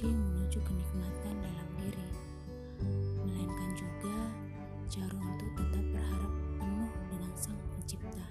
kunci menuju kenikmatan dalam diri, melainkan juga jarum untuk tetap berharap penuh dengan Sang Pencipta.